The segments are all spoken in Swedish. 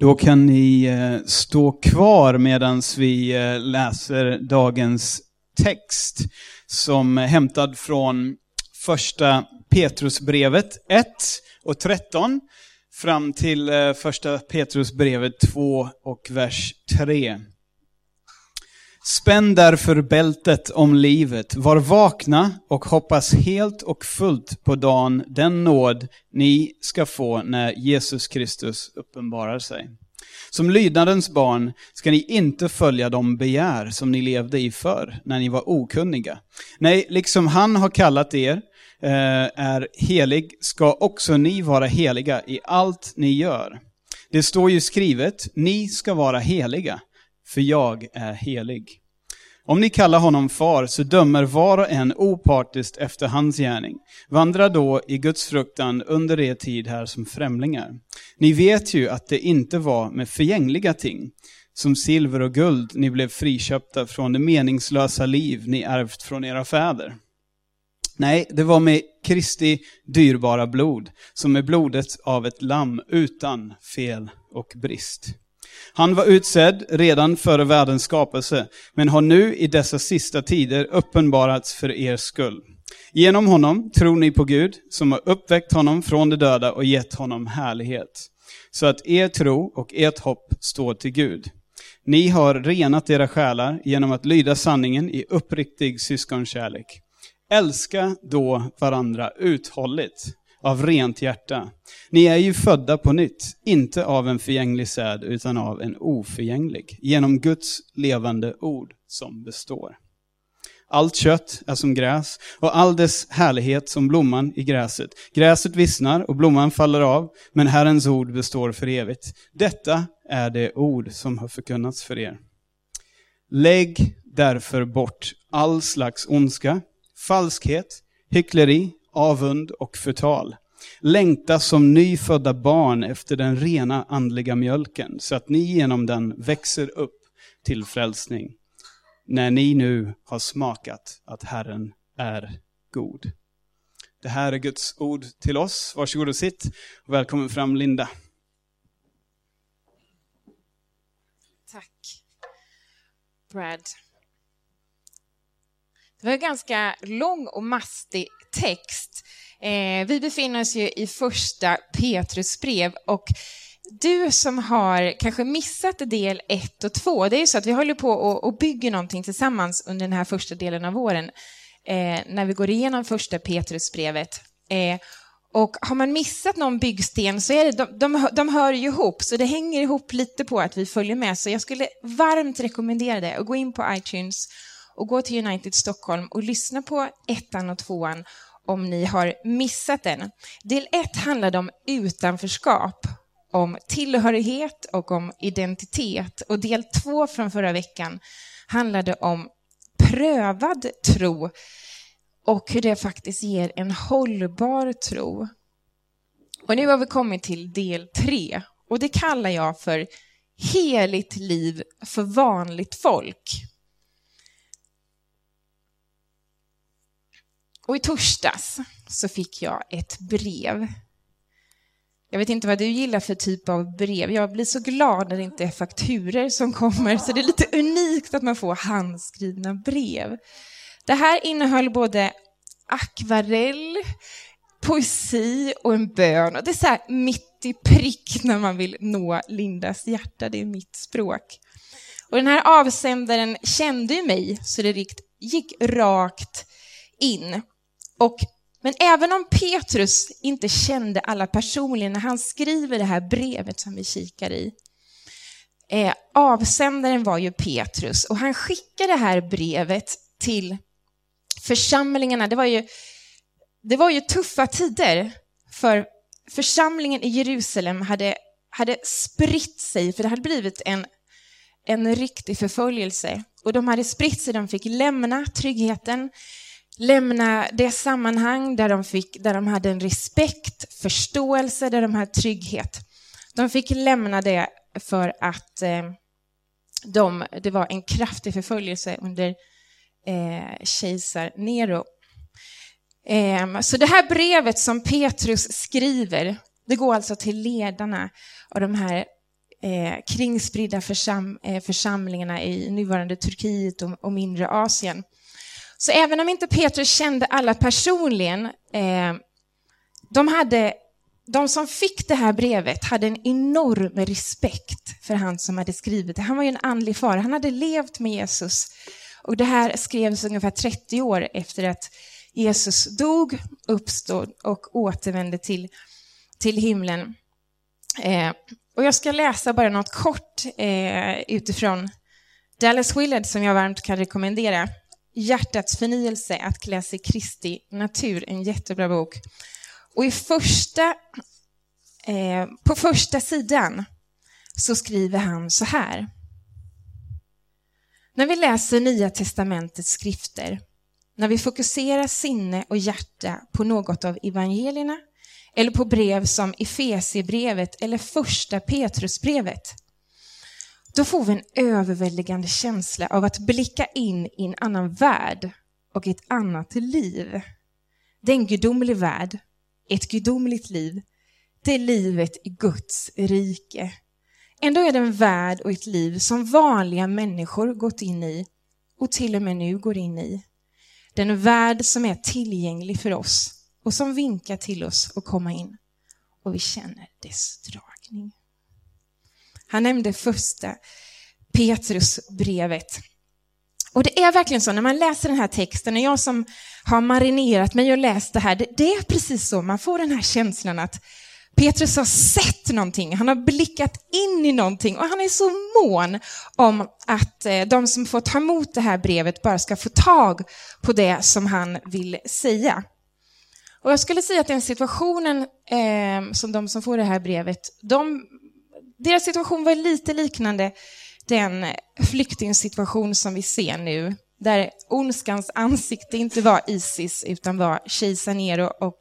Då kan ni eh, stå kvar medan vi eh, läser dagens text som är hämtad från första Petrusbrevet 1 och 13 fram till eh, första Petrusbrevet 2 och vers 3. Spänn därför bältet om livet, var vakna och hoppas helt och fullt på dagen, den nåd ni ska få när Jesus Kristus uppenbarar sig. Som lydnadens barn ska ni inte följa de begär som ni levde i förr, när ni var okunniga. Nej, liksom han har kallat er, eh, är helig, ska också ni vara heliga i allt ni gör. Det står ju skrivet, ni ska vara heliga, för jag är helig. Om ni kallar honom far så dömer var och en opartiskt efter hans gärning. Vandra då i Guds fruktan under er tid här som främlingar. Ni vet ju att det inte var med förgängliga ting, som silver och guld, ni blev friköpta från det meningslösa liv ni ärvt från era fäder. Nej, det var med Kristi dyrbara blod, som är blodet av ett lamm utan fel och brist. Han var utsedd redan före världens skapelse, men har nu i dessa sista tider uppenbarats för er skull. Genom honom tror ni på Gud, som har uppväckt honom från de döda och gett honom härlighet. Så att er tro och ert hopp står till Gud. Ni har renat era själar genom att lyda sanningen i uppriktig syskonkärlek. Älska då varandra uthålligt av rent hjärta. Ni är ju födda på nytt, inte av en förgänglig säd, utan av en oförgänglig, genom Guds levande ord som består. Allt kött är som gräs och all dess härlighet som blomman i gräset. Gräset vissnar och blomman faller av, men Herrens ord består för evigt. Detta är det ord som har förkunnats för er. Lägg därför bort all slags ondska, falskhet, hyckleri, avund och förtal. Längta som nyfödda barn efter den rena andliga mjölken, så att ni genom den växer upp till frälsning, när ni nu har smakat att Herren är god. Det här är Guds ord till oss. Varsågod och sitt. Välkommen fram Linda. Tack. Brad. Det var en ganska lång och mastig text. Eh, vi befinner oss ju i första Petrusbrev. och du som har kanske missat del 1 och 2, det är ju så att vi håller på och, och bygger någonting tillsammans under den här första delen av våren, eh, när vi går igenom första Petrusbrevet. Eh, och har man missat någon byggsten så är det, de, de, de hör ju ihop, så det hänger ihop lite på att vi följer med. Så jag skulle varmt rekommendera det, att gå in på iTunes och gå till United Stockholm och lyssna på ettan och tvåan om ni har missat den. Del ett handlade om utanförskap, om tillhörighet och om identitet. Och del två från förra veckan handlade om prövad tro och hur det faktiskt ger en hållbar tro. Och nu har vi kommit till del tre och det kallar jag för heligt liv för vanligt folk. Och i torsdags så fick jag ett brev. Jag vet inte vad du gillar för typ av brev. Jag blir så glad när det inte är fakturer som kommer, så det är lite unikt att man får handskrivna brev. Det här innehöll både akvarell, poesi och en bön. Och det är så här mitt i prick när man vill nå Lindas hjärta, det är mitt språk. Och den här avsändaren kände ju mig, så det gick rakt in. Och, men även om Petrus inte kände alla personligen när han skriver det här brevet som vi kikar i, eh, avsändaren var ju Petrus och han skickade det här brevet till församlingarna. Det var ju, det var ju tuffa tider för församlingen i Jerusalem hade, hade spritt sig, för det hade blivit en, en riktig förföljelse. Och de hade spritt sig, de fick lämna tryggheten, lämna det sammanhang där de, fick, där de hade en respekt, förståelse, där de hade trygghet. De fick lämna det för att eh, de, det var en kraftig förföljelse under eh, kejsar Nero. Eh, så det här brevet som Petrus skriver, det går alltså till ledarna av de här eh, kringspridda försam, eh, församlingarna i nuvarande Turkiet och, och, mindre Asien. Så även om inte Petrus kände alla personligen, eh, de, hade, de som fick det här brevet hade en enorm respekt för han som hade skrivit det. Han var ju en andlig far, han hade levt med Jesus. Och det här skrevs ungefär 30 år efter att Jesus dog, uppstod och återvände till, till himlen. Eh, och jag ska läsa bara något kort eh, utifrån Dallas Willard som jag varmt kan rekommendera. Hjärtats förnyelse, att klä sig Kristi natur, en jättebra bok. Och i första, eh, på första sidan så skriver han så här. När vi läser Nya testamentets skrifter, när vi fokuserar sinne och hjärta på något av evangelierna eller på brev som Efesiebrevet eller första Petrusbrevet, då får vi en överväldigande känsla av att blicka in i en annan värld och ett annat liv. Det är en gudomlig värld, ett gudomligt liv. Det är livet i Guds rike. Ändå är det en värld och ett liv som vanliga människor gått in i och till och med nu går in i. Den värld som är tillgänglig för oss och som vinkar till oss att komma in. Och vi känner dess dragning. Han nämnde första Petrusbrevet. Och det är verkligen så, när man läser den här texten, och jag som har marinerat mig och läst det här, det, det är precis så, man får den här känslan att Petrus har sett någonting, han har blickat in i någonting och han är så mån om att eh, de som får ta emot det här brevet bara ska få tag på det som han vill säga. Och jag skulle säga att den situationen eh, som de som får det här brevet, de, deras situation var lite liknande den flyktingsituation som vi ser nu, där ondskans ansikte inte var Isis utan var kejsar Nero och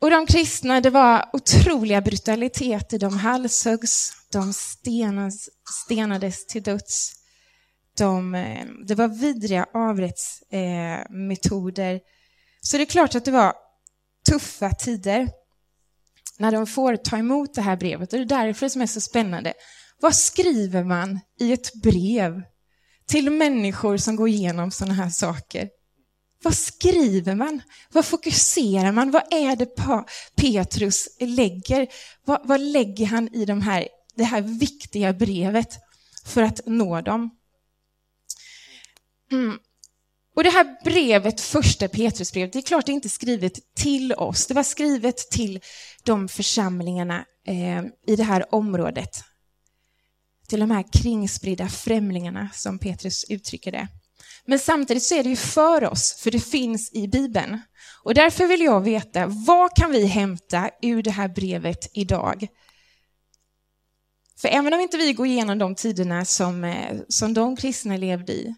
och de kristna, det var otroliga brutaliteter. De halshöggs, de stenas, stenades till döds. De, eh, det var vidriga avrättsmetoder. Eh, så det är klart att det var tuffa tider när de får ta emot det här brevet. Och det är därför som är så spännande. Vad skriver man i ett brev till människor som går igenom sådana här saker? Vad skriver man? Vad fokuserar man? Vad är det Petrus lägger? Vad, vad lägger han i de här, det här viktiga brevet för att nå dem? Mm. Och det här brevet, första Petrusbrevet, det är klart det är inte skrivet till oss. Det var skrivet till de församlingarna eh, i det här området. Till de här kringspridda främlingarna, som Petrus uttrycker det. Men samtidigt så är det ju för oss, för det finns i Bibeln. Och därför vill jag veta, vad kan vi hämta ur det här brevet idag? För även om inte vi går igenom de tiderna som, eh, som de kristna levde i,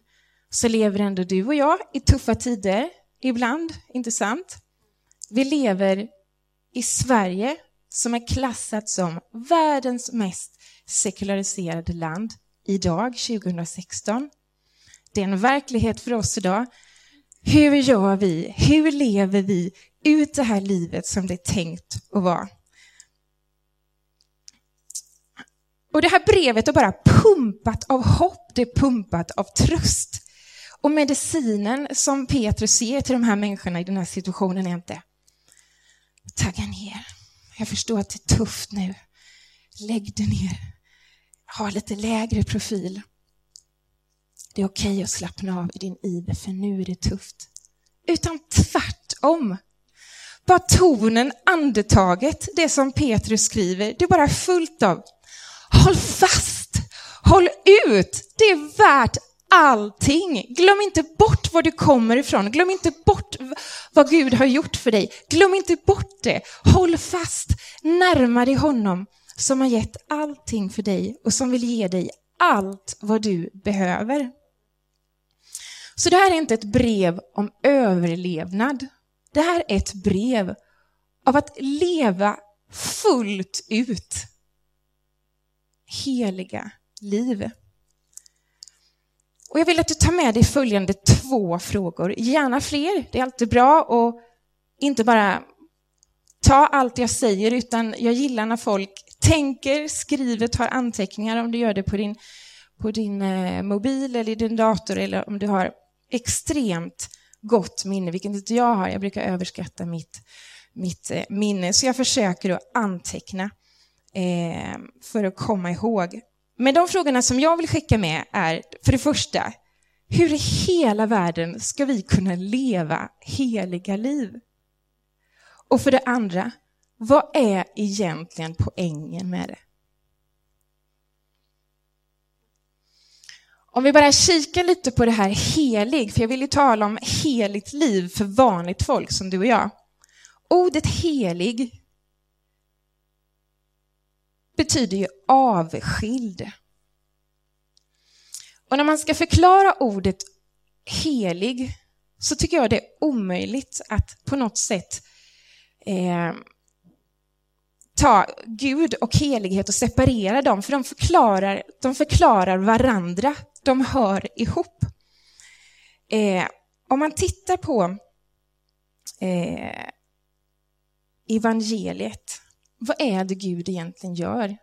så lever ändå du och jag i tuffa tider, ibland, inte sant? Vi lever i Sverige, som är klassat som världens mest sekulariserade land idag, 2016. Det är en verklighet för oss idag. Hur gör vi? Hur lever vi ut det här livet som det är tänkt att vara? Och det här brevet är bara pumpat av hopp, det är pumpat av tröst. Och medicinen som Petrus ger till de här människorna i den här situationen är inte tagga ner. Jag förstår att det är tufft nu. Lägg dig ner. Ha lite lägre profil. Det är okej okay att slappna av i din iver, för nu är det tufft. Utan tvärtom. Bara tonen, andetaget, det som Petrus skriver, det är bara fullt av håll fast, håll ut, det är värt allting. Glöm inte bort var du kommer ifrån. Glöm inte bort vad Gud har gjort för dig. Glöm inte bort det. Håll fast, närma dig honom som har gett allting för dig och som vill ge dig allt vad du behöver. Så det här är inte ett brev om överlevnad. Det här är ett brev av att leva fullt ut heliga liv. Och jag vill att du tar med dig följande två frågor, gärna fler. Det är alltid bra att inte bara ta allt jag säger, utan jag gillar när folk tänker, skriver, tar anteckningar, om du gör det på din, på din eh, mobil eller din dator, eller om du har extremt gott minne, vilket inte jag har. Jag brukar överskatta mitt, mitt eh, minne, så jag försöker att anteckna eh, för att komma ihåg. Men de frågorna som jag vill skicka med är, för det första, hur i hela världen ska vi kunna leva heliga liv? Och för det andra, vad är egentligen poängen med det? Om vi bara kikar lite på det här helig, för jag vill ju tala om heligt liv för vanligt folk som du och jag. Ordet helig betyder ju avskild. Och när man ska förklara ordet helig så tycker jag det är omöjligt att på något sätt eh, ta Gud och helighet och separera dem, för de förklarar, de förklarar varandra. De hör ihop. Eh, om man tittar på eh, evangeliet, vad är det Gud egentligen gör?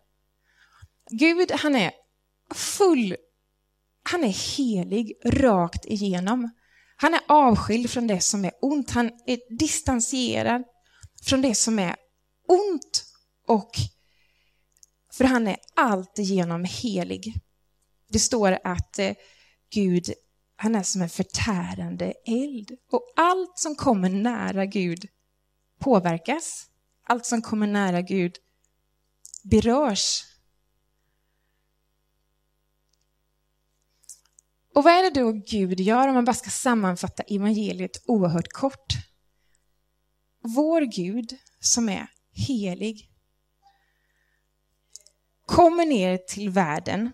Gud, han är full, han är helig rakt igenom. Han är avskild från det som är ont, han är distanserad från det som är ont och för han är alltigenom helig. Det står att eh, Gud, han är som en förtärande eld och allt som kommer nära Gud påverkas. Allt som kommer nära Gud berörs. Och vad är det då Gud gör om man bara ska sammanfatta evangeliet oerhört kort? Vår Gud som är helig kommer ner till världen.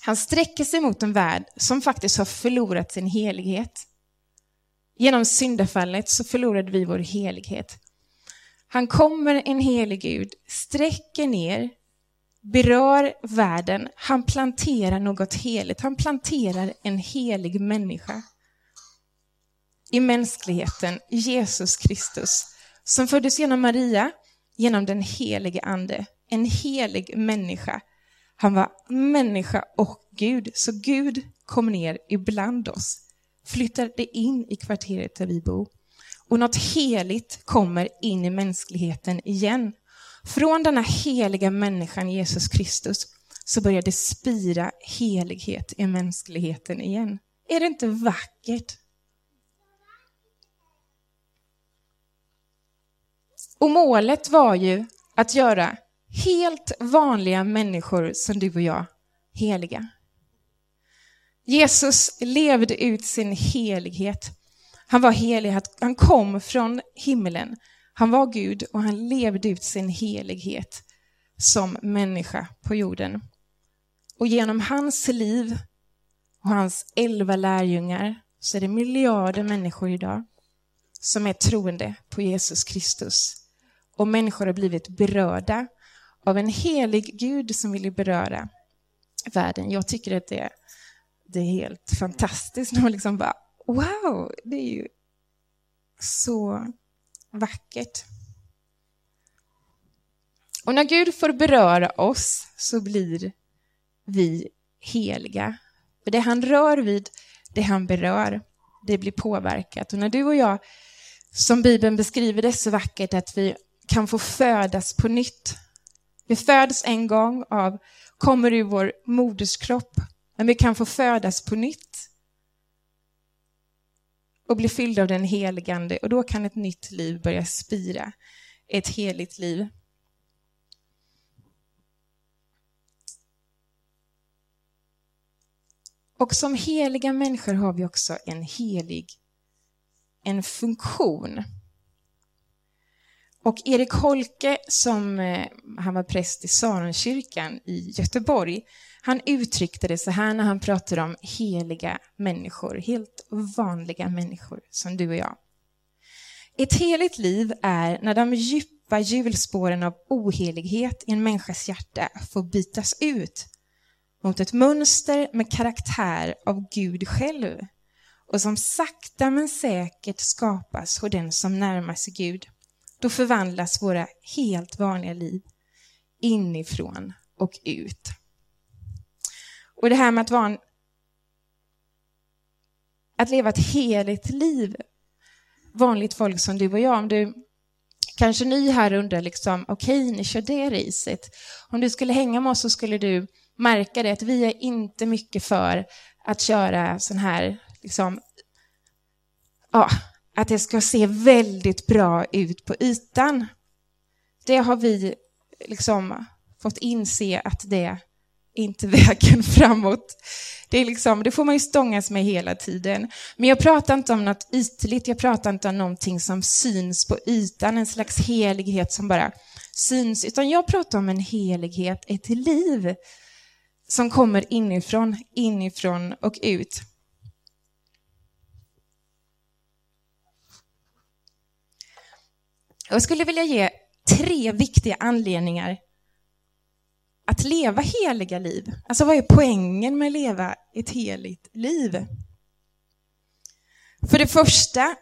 Han sträcker sig mot en värld som faktiskt har förlorat sin helighet. Genom syndafallet så förlorade vi vår helighet. Han kommer, en helig Gud, sträcker ner, berör världen, han planterar något heligt. Han planterar en helig människa i mänskligheten, Jesus Kristus, som föddes genom Maria, genom den helige Ande. En helig människa. Han var människa och Gud, så Gud kom ner ibland oss, flyttade in i kvarteret där vi bor. Och något heligt kommer in i mänskligheten igen. Från denna heliga människan, Jesus Kristus, så börjar det spira helighet i mänskligheten igen. Är det inte vackert? Och målet var ju att göra helt vanliga människor som du och jag heliga. Jesus levde ut sin helighet. Han var helig, han kom från himlen. Han var Gud och han levde ut sin helighet som människa på jorden. Och genom hans liv och hans elva lärjungar så är det miljarder människor idag som är troende på Jesus Kristus och människor har blivit berörda av en helig Gud som vill beröra världen. Jag tycker att det, det är helt fantastiskt när man liksom bara wow, det är ju så vackert. Och när Gud får beröra oss så blir vi heliga. För det han rör vid, det han berör, det blir påverkat. Och när du och jag, som Bibeln beskriver det så vackert, att vi kan få födas på nytt. Vi föds en gång av, kommer ur vår moderskropp, men vi kan få födas på nytt och bli fyllda av den heligande och då kan ett nytt liv börja spira, ett heligt liv. Och som heliga människor har vi också en helig, en funktion. Och Erik Holke, som eh, han var präst i Saronkyrkan i Göteborg, han uttryckte det så här när han pratade om heliga människor, helt vanliga människor som du och jag. Ett heligt liv är när de djupa hjulspåren av ohelighet i en människas hjärta får bytas ut mot ett mönster med karaktär av Gud själv och som sakta men säkert skapas hos den som närmar sig Gud då förvandlas våra helt vanliga liv inifrån och ut. Och det här med att vara en, att leva ett heligt liv, vanligt folk som du och jag, om du kanske ny här undrar liksom, okej, okay, ni kör det racet. Om du skulle hänga med oss så skulle du märka det att vi är inte mycket för att köra sån här, liksom, ja, att det ska se väldigt bra ut på ytan. Det har vi liksom fått inse att det inte vägen framåt. Det, är liksom, det får man ju stångas med hela tiden. Men jag pratar inte om något ytligt, jag pratar inte om någonting som syns på ytan, en slags helighet som bara syns, utan jag pratar om en helighet, ett liv som kommer inifrån, inifrån och ut. Jag skulle vilja ge tre viktiga anledningar att leva heliga liv. Alltså vad är poängen med att leva ett heligt liv? För det första,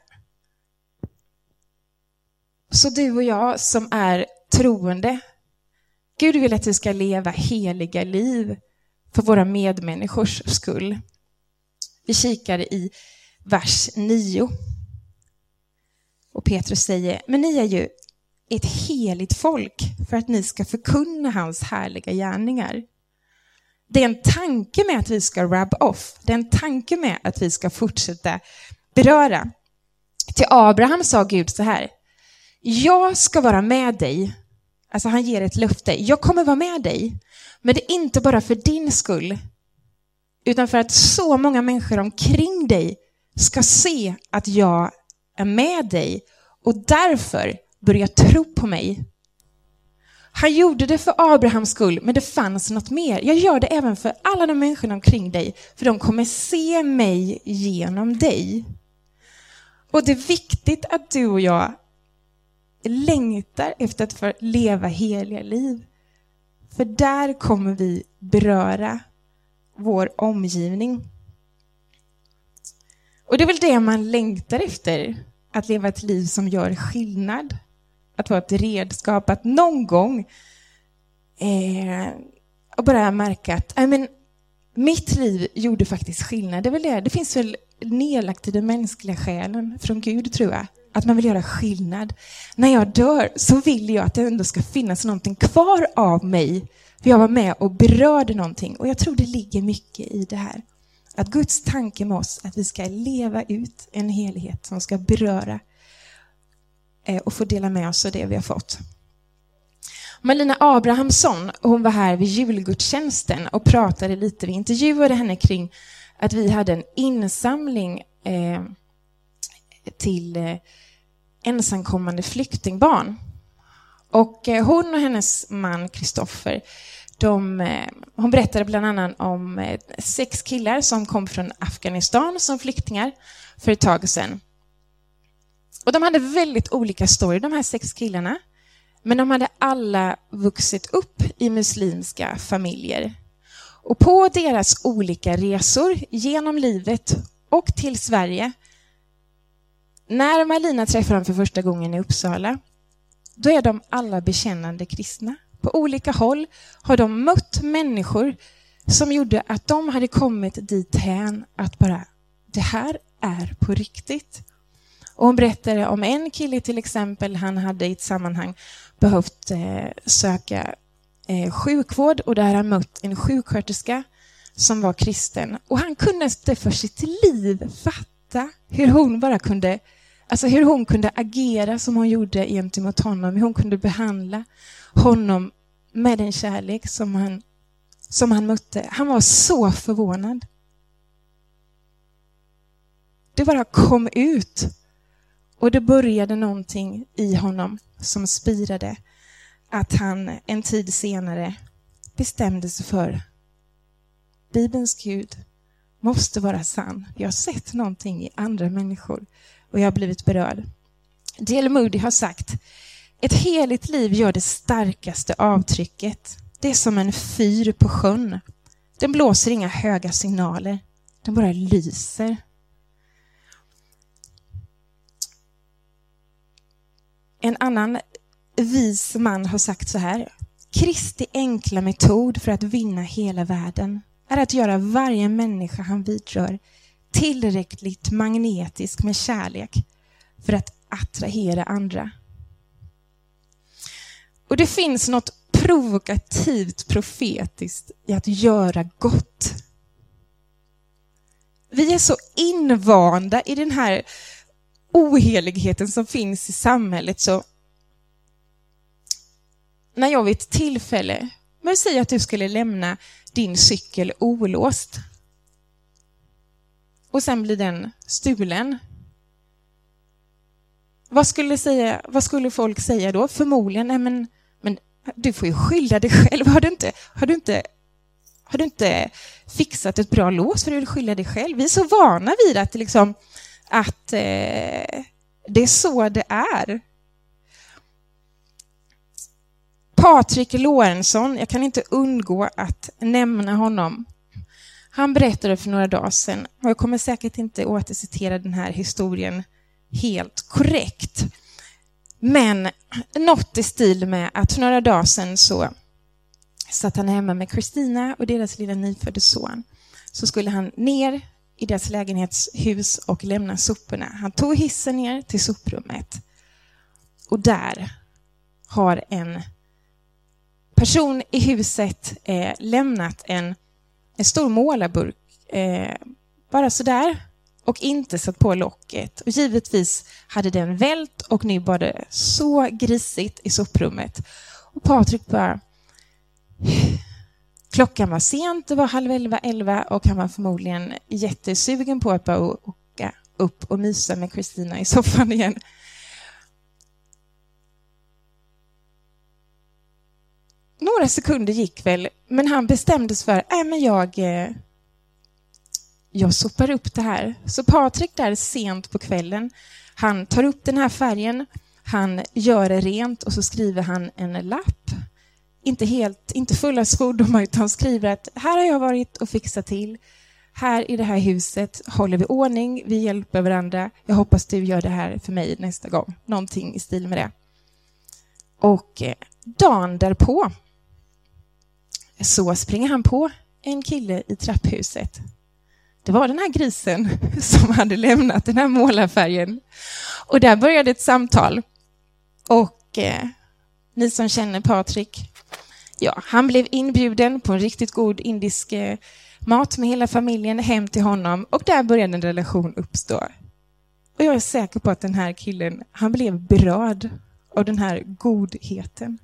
så du och jag som är troende, Gud vill att vi ska leva heliga liv för våra medmänniskors skull. Vi kikar i vers 9. Och Petrus säger, men ni är ju ett heligt folk för att ni ska förkunna hans härliga gärningar. Det är en tanke med att vi ska rub off. Det är en tanke med att vi ska fortsätta beröra. Till Abraham sa Gud så här. Jag ska vara med dig. Alltså han ger ett löfte. Jag kommer vara med dig. Men det är inte bara för din skull. Utan för att så många människor omkring dig ska se att jag är med dig. Och därför börja tro på mig. Han gjorde det för Abrahams skull, men det fanns något mer. Jag gör det även för alla de människorna omkring dig, för de kommer se mig genom dig. Och det är viktigt att du och jag längtar efter att få leva heliga liv. För där kommer vi beröra vår omgivning. Och det är väl det man längtar efter, att leva ett liv som gör skillnad att vara ett redskap, att någon gång eh, och bara märka att I mean, mitt liv gjorde faktiskt skillnad. Det, väl det. det finns väl nedlagt i den mänskliga själen från Gud, tror jag, att man vill göra skillnad. När jag dör så vill jag att det ändå ska finnas någonting kvar av mig. För jag var med och berörde någonting. Och jag tror det ligger mycket i det här. Att Guds tanke med oss, att vi ska leva ut en helhet som ska beröra Eh, och få dela med oss av det vi har fått. Malina Abrahamsson, hon var här vid julgudstjänsten och pratade lite. Vi intervjuade henne kring att vi hade en insamling eh, till eh, ensamkommande flyktingbarn. Och eh, hon och hennes man Kristoffer, de, eh, hon berättade bland annat om eh, sex killar som kom från Afghanistan som flyktingar för ett tag sedan. Och de hade väldigt olika story, de här sex killarna. Men de hade alla vuxit upp i muslimska familjer. Och på deras olika resor genom livet och till Sverige, när Malina träffar dem för första gången i Uppsala, då är de alla bekännande kristna. På olika håll har de mött människor som gjorde att de hade kommit dithän att bara, det här är på riktigt. Och hon berättade om en kille till exempel, han hade i ett sammanhang behövt eh, söka eh, sjukvård och där han mött en sjuksköterska som var kristen. Och han kunde inte för sitt liv fatta hur hon bara kunde, alltså hur hon kunde agera som hon gjorde gentemot honom, hur hon kunde behandla honom med den kärlek som han, som han mötte. Han var så förvånad. Det bara kom ut och det började någonting i honom som spirade att han en tid senare bestämde sig för Bibelns Gud måste vara sann. Jag har sett någonting i andra människor och jag har blivit berörd. D.L. Moody har sagt ett heligt liv gör det starkaste avtrycket. Det är som en fyr på sjön. Den blåser inga höga signaler. Den bara lyser en annan vis man har sagt så här. Kristi enkla metod för att vinna hela världen är att göra varje människa han vidrör tillräckligt magnetisk med kärlek för att attrahera andra. Och det finns något provokativt profetiskt i att göra gott. Vi är så invanda i den här oheligheten som finns i samhället så när jag vid ett tillfälle, men säg att du skulle lämna din cykel olåst och sen blir den stulen. Vad skulle, säga, vad skulle folk säga då? Förmodligen, nej men, men du får ju skylla dig själv. Har du inte, har du inte, har du inte fixat ett bra lås för du vill skylla dig själv? Vi är så vana vid att, liksom, att eh, det är så det är. Patrik Lorentzon, jag kan inte undgå att nämna honom. Han berättade för några dagar sedan, och jag kommer säkert inte återcitera den här historien helt korrekt, men något i stil med att för några dagar sedan så satt han hemma med Kristina och deras lilla nyfödde son. Så skulle han ner i deras lägenhetshus och lämna soporna. Han tog hissen ner till soprummet. Och där har en person i huset eh, lämnat en, en stor målarburk eh, bara sådär och inte satt på locket. Och givetvis hade den vält och nu var det så grisigt i soprummet. Och Patrik bara... Klockan var sent, det var halv elva, elva och han var förmodligen jättesugen på att bara åka upp och mysa med Kristina i soffan igen. några sekunder gick väl, men han bestämde sig för, äh, men jag, eh, jag sopar upp det här. Så Patrik där sent på kvällen, han tar upp den här färgen, han gör det rent och så skriver han en lapp. Inte helt, inte fulla svordomar, utan skriver att här har jag varit och fixat till. Här i det här huset håller vi ordning, vi hjälper varandra. Jag hoppas du gör det här för mig nästa gång. Någonting i stil med det. Och eh, dagen därpå så springer han på en kille i trapphuset. Det var den här grisen som hade lämnat den här målarfärgen. Och där började ett samtal. Och eh, ni som känner Patrik, ja, han blev inbjuden på en riktigt god indisk eh, mat med hela familjen hem till honom och där började en relation uppstå. Och jag är säker på att den här killen, han blev berörd av den här godheten.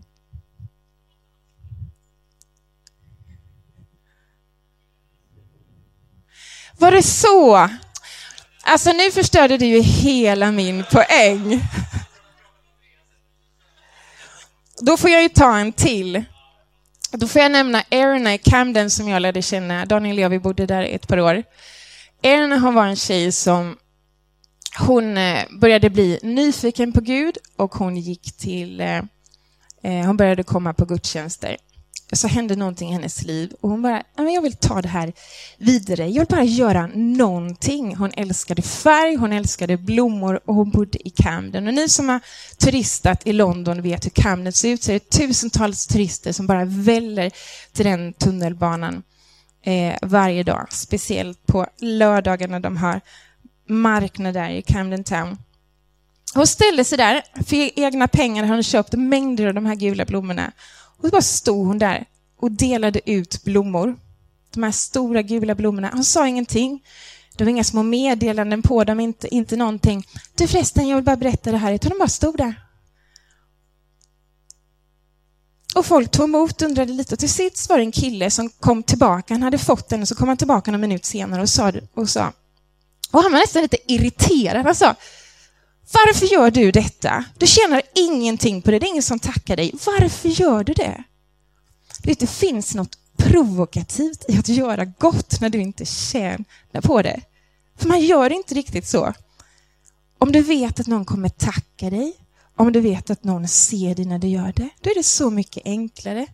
Var det så? Alltså nu förstörde du ju hela min poäng. Då får jag ju ta en till. Då får jag nämna Erna i Camden som jag lärde känna. Daniel och jag, vi bodde där ett par år. Erna har var en tjej som hon eh, började bli nyfiken på Gud och hon gick till, eh, eh hon började komma på gudstjänster så hände någonting i hennes liv och hon bara, jag vill ta det här vidare. Jag vill bara göra någonting. Hon älskade färg, hon älskade blommor och hon bodde i Camden. Och ni som har turistat i London vet hur Camden ser ut. Så är det tusentals turister som bara väller till den tunnelbanan eh, varje dag. Speciellt på lördagar när de har marknader i Camden Town. Hon ställde sig där, för egna pengar hade hon köpt mängder av de här gula blommorna. Och så bara stod hon där och delade ut blommor. De här stora gula blommorna. Hon sa ingenting. Det var inga små meddelanden på dem, inte, inte någonting. Du förresten, jag vill bara berätta det här. Utan de bara stod där. Och folk tog emot, undrade lite. Till sist var det en kille som kom tillbaka. Han hade fått den och så kom han tillbaka någon minut senare och sa, och sa och han var nästan lite irriterad. Han sa, varför gör du detta? Du tjänar ingenting på det, det är ingen som tackar dig. Varför gör du det? Det finns något provokativt i att göra gott när du inte tjänar på det. För man gör inte riktigt så. Om du vet att någon kommer tacka dig, om du vet att någon ser dig när du gör det, då är det så mycket enklare.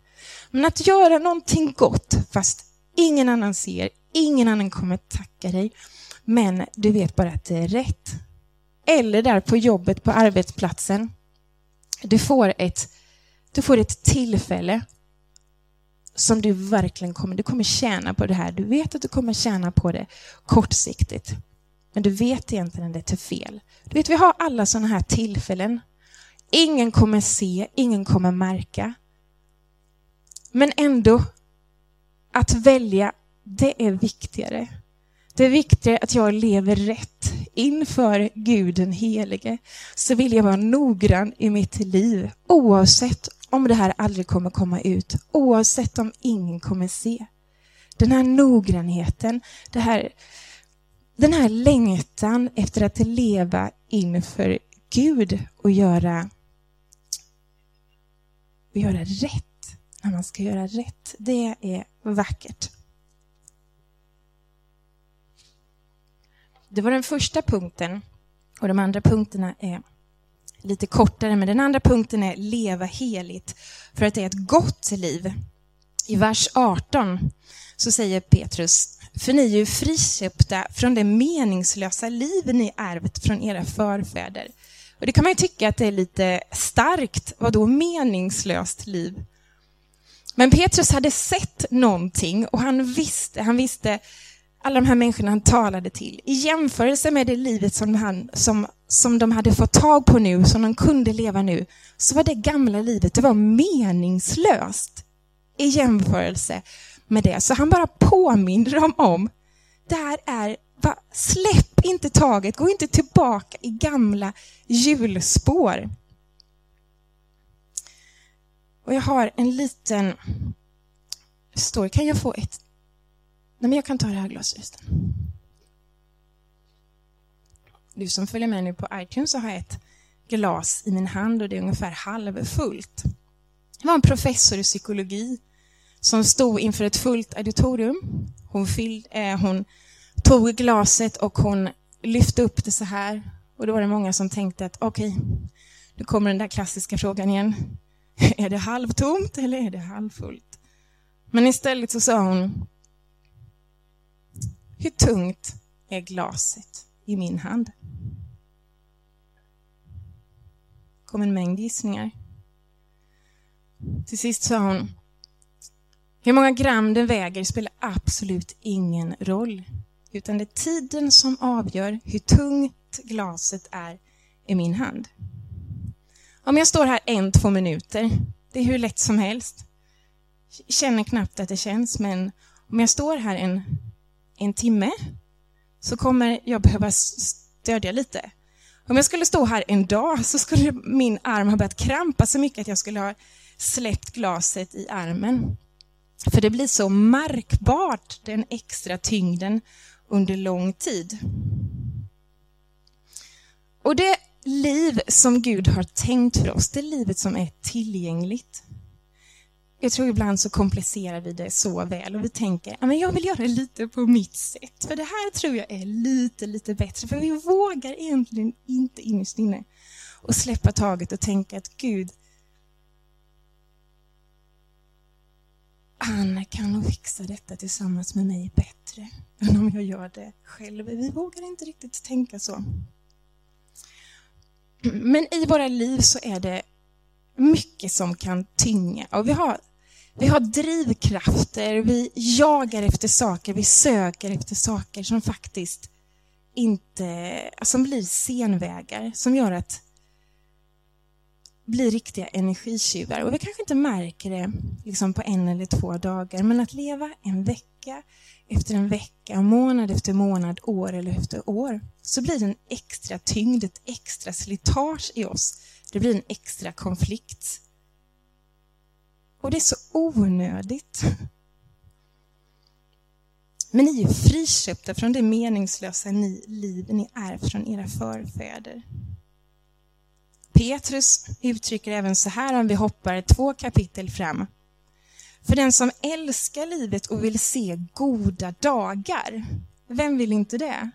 Men att göra någonting gott fast ingen annan ser, ingen annan kommer tacka dig, men du vet bara att det är rätt eller där på jobbet, på arbetsplatsen. Du får ett, du får ett tillfälle som du verkligen kommer, du kommer tjäna på det här. Du vet att du kommer tjäna på det kortsiktigt. Men du vet egentligen att det är till fel. Du vet, vi har alla sådana här tillfällen. Ingen kommer se, ingen kommer märka. Men ändå, att välja, det är viktigare. Det är viktigare att jag lever rätt inför Gud den helige. Så vill jag vara noggrann i mitt liv, oavsett om det här aldrig kommer komma ut, oavsett om ingen kommer se. Den här noggrannheten, det här, den här längtan efter att leva inför Gud och göra, och göra rätt när man ska göra rätt. Det är vackert. Det var den första punkten. Och de andra punkterna är lite kortare, men den andra punkten är leva heligt för att det är ett gott liv. I vers 18 så säger Petrus, för ni är ju friköpta från det meningslösa liv ni ärvt från era förfäder. Och det kan man ju tycka att det är lite starkt. Vad då meningslöst liv? Men Petrus hade sett någonting och han visste, han visste alla de här människorna han talade till. I jämförelse med det livet som, han, som, som de hade fått tag på nu, som de kunde leva nu, så var det gamla livet, det var meningslöst i jämförelse med det. Så han bara påminner dem om, det här är, va, släpp inte taget, gå inte tillbaka i gamla hjulspår. Och jag har en liten story. Kan jag få ett? Nej, men jag kan ta det här glaset. Du som följer med nu på iTunes så har jag ett glas i min hand och det är ungefär halvfullt. Det var en professor i psykologi som stod inför ett fullt auditorium. Hon, fylld, eh, hon tog glaset och hon lyfte upp det så här. Och då var det många som tänkte att okej, okay, nu kommer den där klassiska frågan igen. Är det halvtomt eller är det halvfullt? Men istället så sa hon, hur tungt är glaset i min hand? kom en mängd gissningar. Till sist sa hon, hur många gram den väger spelar absolut ingen roll, utan det är tiden som avgör hur tungt glaset är i min hand. Om jag står här en, två minuter, det är hur lätt som helst. Känner knappt att det känns, men om jag står här en, en timme så kommer jag behöva stödja lite. Om jag skulle stå här en dag så skulle min arm ha börjat krampa så mycket att jag skulle ha släppt glaset i armen. För det blir så märkbart, den extra tyngden under lång tid. Och det liv som Gud har tänkt för oss, det livet som är tillgängligt. Jag tror ibland så komplicerar vi det så väl och vi tänker, att jag vill göra det lite på mitt sätt. För det här tror jag är lite, lite bättre. För vi vågar egentligen inte innerst inne och släppa taget och tänka att Gud, han kan nog fixa detta tillsammans med mig bättre än om jag gör det själv. Vi vågar inte riktigt tänka så. Men i våra liv så är det mycket som kan tynga. Och vi har, vi har drivkrafter, vi jagar efter saker, vi söker efter saker som faktiskt inte, som blir senvägar, som gör att blir riktiga energitjuvar. Och vi kanske inte märker det liksom på en eller två dagar, men att leva en vecka efter en vecka, månad efter månad, år eller efter år, så blir det en extra tyngd, ett extra slitage i oss. Det blir en extra konflikt. Och det är så onödigt. Men ni är friköpta från det meningslösa ni, liv ni är från era förfäder. Petrus uttrycker även så här om vi hoppar två kapitel fram. För den som älskar livet och vill se goda dagar, vem vill inte det?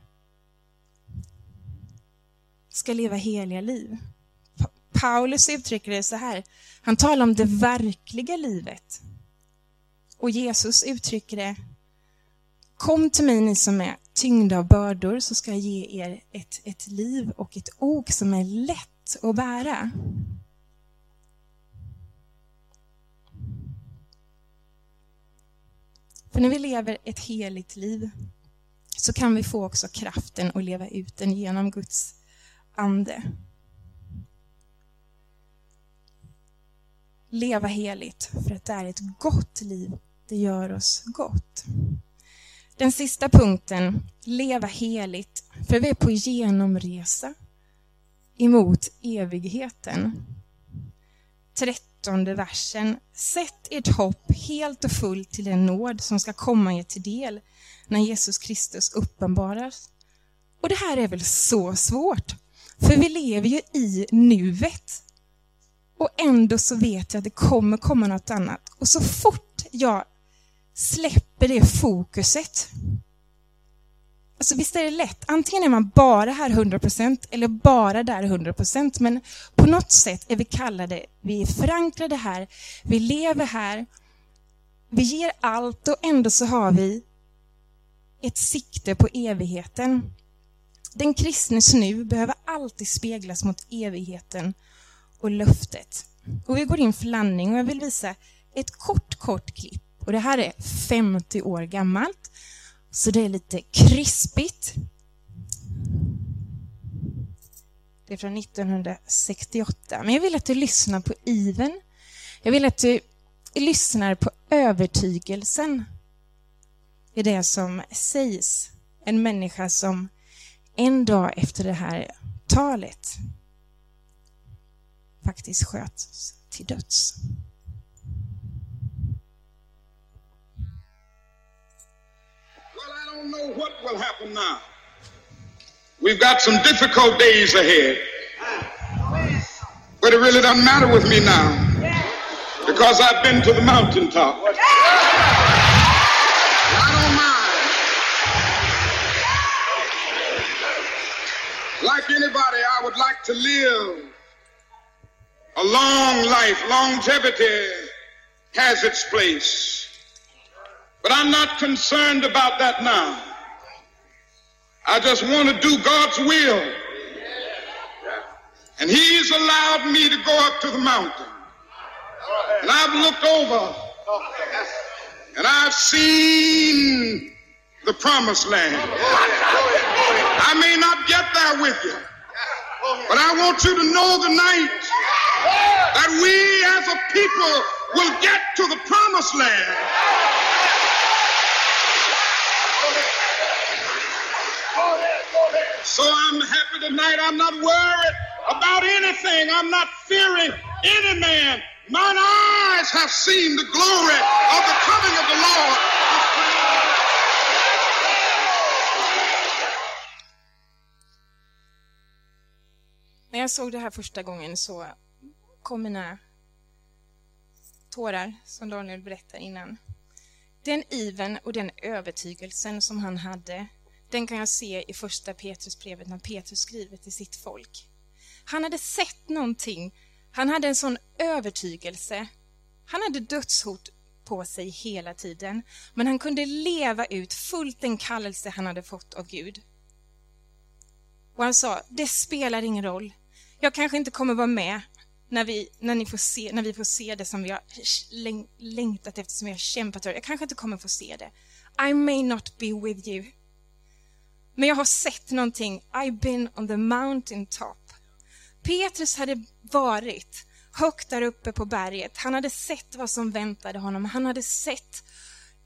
Ska leva heliga liv. Paulus uttrycker det så här, han talar om det verkliga livet. Och Jesus uttrycker det, kom till mig ni som är tyngda av bördor så ska jag ge er ett, ett liv och ett ok som är lätt att bära. För när vi lever ett heligt liv så kan vi få också kraften att leva ut den genom Guds ande. Leva heligt, för att det är ett gott liv. Det gör oss gott. Den sista punkten, leva heligt, för vi är på genomresa emot evigheten. Trettonde versen. Sätt ert hopp helt och fullt till den nåd som ska komma er till del när Jesus Kristus uppenbaras. Och det här är väl så svårt, för vi lever ju i nuet. Och ändå så vet jag att det kommer komma något annat. Och så fort jag släpper det fokuset. Alltså visst är det lätt, antingen är man bara här 100% eller bara där 100% men på något sätt är vi kallade, vi är förankrade här, vi lever här, vi ger allt och ändå så har vi ett sikte på evigheten. Den kristnes nu behöver alltid speglas mot evigheten och löftet. Och vi går in för landning och jag vill visa ett kort, kort klipp. Och det här är 50 år gammalt, så det är lite krispigt. Det är från 1968. Men jag vill att du lyssnar på iven. Jag vill att du lyssnar på övertygelsen i det som sägs. En människa som en dag efter det här talet faktiskt sköts till döds. Don't know what will happen now. We've got some difficult days ahead. But it really doesn't matter with me now because I've been to the mountaintop. I don't mind. Like anybody, I would like to live a long life. Longevity has its place. But I'm not concerned about that now. I just want to do God's will. And He's allowed me to go up to the mountain. And I've looked over and I've seen the promised land. I may not get there with you, but I want you to know tonight that we as a people will get to the promised land. So I'm happy tonight. I'm not worried about anything. I'm not fearing any man. Mine eyes have seen the glory of the coming of the Lord. När jag såg det här första gången så kom mina tårar, som Daniel berättade innan. Den iven och den övertygelsen som han hade den kan jag se i första Petrusbrevet när Petrus skriver till sitt folk. Han hade sett någonting, han hade en sån övertygelse. Han hade dödshot på sig hela tiden, men han kunde leva ut fullt den kallelse han hade fått av Gud. Och han sa, det spelar ingen roll. Jag kanske inte kommer vara med när vi, när ni får se, när vi får se det som vi har längtat efter, som vi har kämpat för. Jag kanske inte kommer få se det. I may not be with you. Men jag har sett någonting. I've been on the mountain top. Petrus hade varit högt där uppe på berget. Han hade sett vad som väntade honom. Han hade sett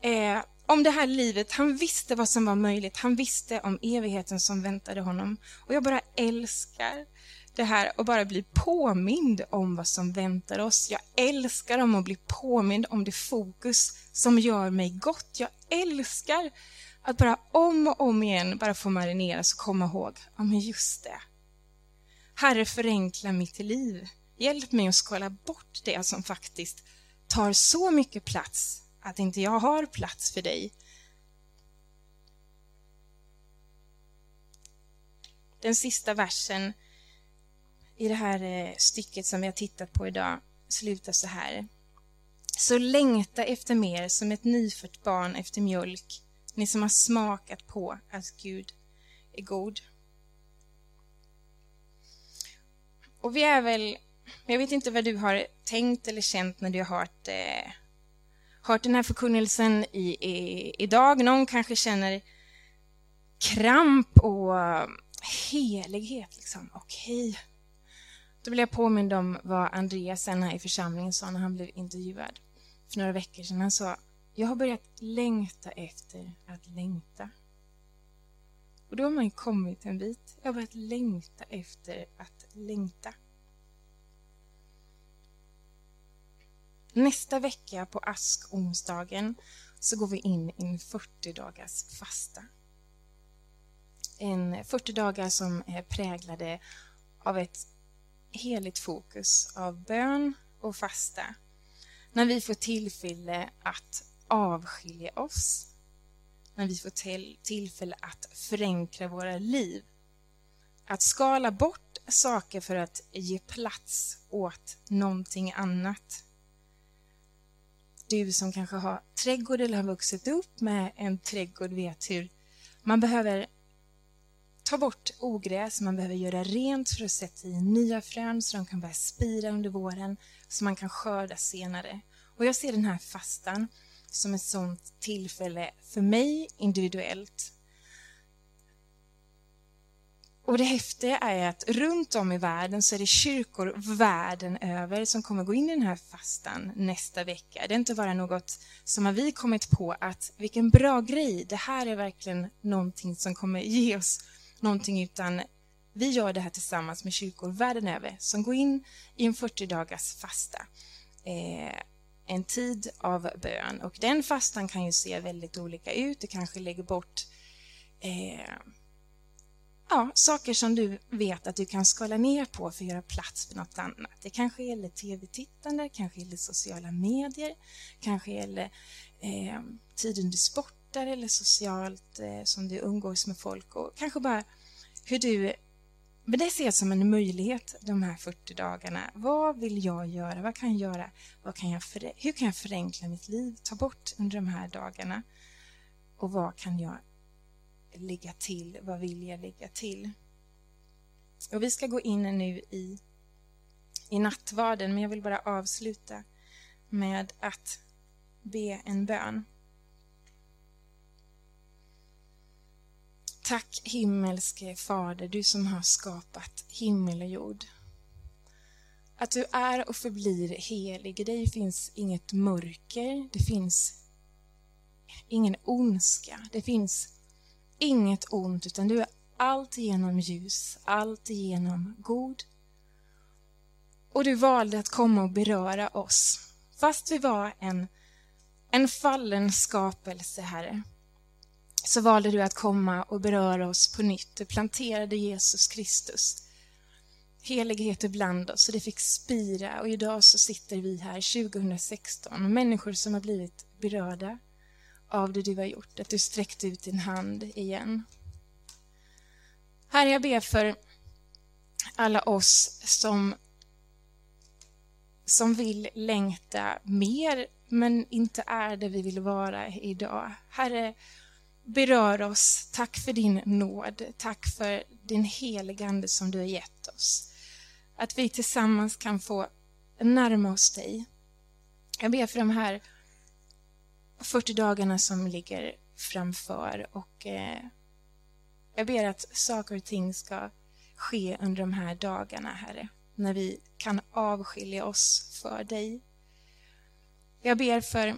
eh, om det här livet. Han visste vad som var möjligt. Han visste om evigheten som väntade honom. Och jag bara älskar det här och bara bli påmind om vad som väntar oss. Jag älskar om att bli påmind om det fokus som gör mig gott. Jag älskar att bara om och om igen bara få marineras och komma ihåg, ja men just det. Herre, förenkla mitt liv. Hjälp mig att skala bort det som faktiskt tar så mycket plats att inte jag har plats för dig. Den sista versen i det här eh, stycket som vi har tittat på idag slutar så här. Så längta efter mer som ett nyfött barn efter mjölk ni som har smakat på att Gud är god. Och vi är väl, jag vet inte vad du har tänkt eller känt när du har hört, eh, hört den här förkunnelsen i, i, idag. Någon kanske känner kramp och eh, helighet. Liksom. Okej. Då vill jag påminna om vad Andreas sen här i församlingen sa när han blev intervjuad för några veckor sedan. Han sa, jag har börjat längta efter att längta. Och då har man ju kommit en bit. Jag har börjat längta efter att längta. Nästa vecka på askonsdagen så går vi in i en 40 dagars fasta. En 40 dagar som är präglade av ett heligt fokus av bön och fasta. När vi får tillfälle att avskilja oss. När vi får till, tillfälle att förenkla våra liv. Att skala bort saker för att ge plats åt någonting annat. Du som kanske har trädgård eller har vuxit upp med en trädgård vet hur man behöver ta bort ogräs, man behöver göra rent för att sätta i nya frön så de kan börja spira under våren, så man kan skörda senare. Och jag ser den här fastan som ett sånt tillfälle för mig individuellt. Och det häftiga är att runt om i världen så är det kyrkor världen över som kommer gå in i den här fastan nästa vecka. Det är inte bara något som har vi kommit på att vilken bra grej, det här är verkligen någonting som kommer ge oss någonting utan vi gör det här tillsammans med kyrkor världen över som går in i en 40 dagars fasta. Eh, en tid av bön och den fastan kan ju se väldigt olika ut. Du kanske lägger bort eh, ja, saker som du vet att du kan skala ner på för att göra plats för något annat. Det kanske gäller tv-tittande, kanske gäller sociala medier, kanske gäller eh, tiden du sportar eller socialt eh, som du umgås med folk och kanske bara hur du men det ser jag som en möjlighet de här 40 dagarna. Vad vill jag göra? Vad kan jag göra? Vad kan jag hur kan jag förenkla mitt liv? Ta bort under de här dagarna. Och vad kan jag lägga till? Vad vill jag lägga till? Och vi ska gå in nu i, i nattvarden, men jag vill bara avsluta med att be en bön. Tack himmelske Fader, du som har skapat himmel och jord. Att du är och förblir helig. I dig finns inget mörker, det finns ingen ondska, det finns inget ont, utan du är alltigenom ljus, alltigenom god. Och du valde att komma och beröra oss, fast vi var en, en fallen skapelse, Herre så valde du att komma och beröra oss på nytt. Du planterade Jesus Kristus. Helighet ibland oss, så det fick spira och idag så sitter vi här 2016, människor som har blivit berörda av det du har gjort, att du sträckte ut din hand igen. Herre, jag ber för alla oss som, som vill längta mer, men inte är där vi vill vara idag. Herre, berör oss. Tack för din nåd. Tack för din heligande som du har gett oss. Att vi tillsammans kan få närma oss dig. Jag ber för de här 40 dagarna som ligger framför och eh, jag ber att saker och ting ska ske under de här dagarna, Herre, när vi kan avskilja oss för dig. Jag ber för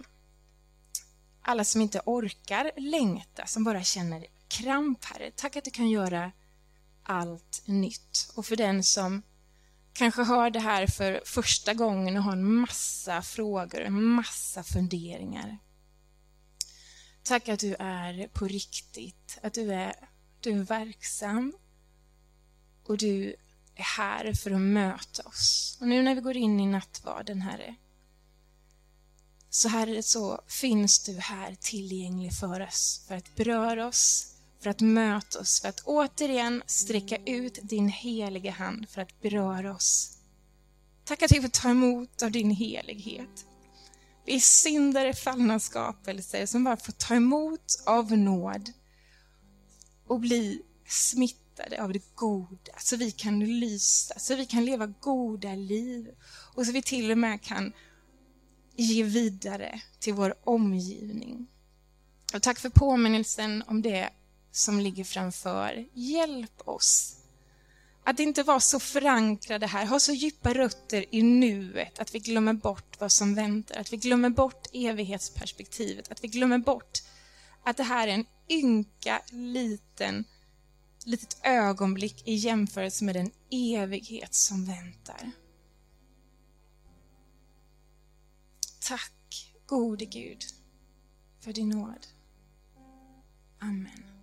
alla som inte orkar längta, som bara känner kramp, Herre. Tack att du kan göra allt nytt. Och för den som kanske hör det här för första gången och har en massa frågor, en massa funderingar. Tack att du är på riktigt, att du är, du är verksam och du är här för att möta oss. Och nu när vi går in i nattvarden, Herre, så Herre, så finns du här tillgänglig för oss, för att beröra oss, för att möta oss, för att återigen sträcka ut din heliga hand för att beröra oss. Tack att vi får ta emot av din helighet. Vi är syndare, fallna skapelser som bara får ta emot av nåd och bli smittade av det goda, så vi kan lysa, så vi kan leva goda liv och så vi till och med kan ge vidare till vår omgivning. Och tack för påminnelsen om det som ligger framför. Hjälp oss att inte vara så förankrade här, ha så djupa rötter i nuet att vi glömmer bort vad som väntar, att vi glömmer bort evighetsperspektivet, att vi glömmer bort att det här är en ynka liten litet ögonblick i jämförelse med den evighet som väntar. Tack, gode Gud, för din nåd. Amen.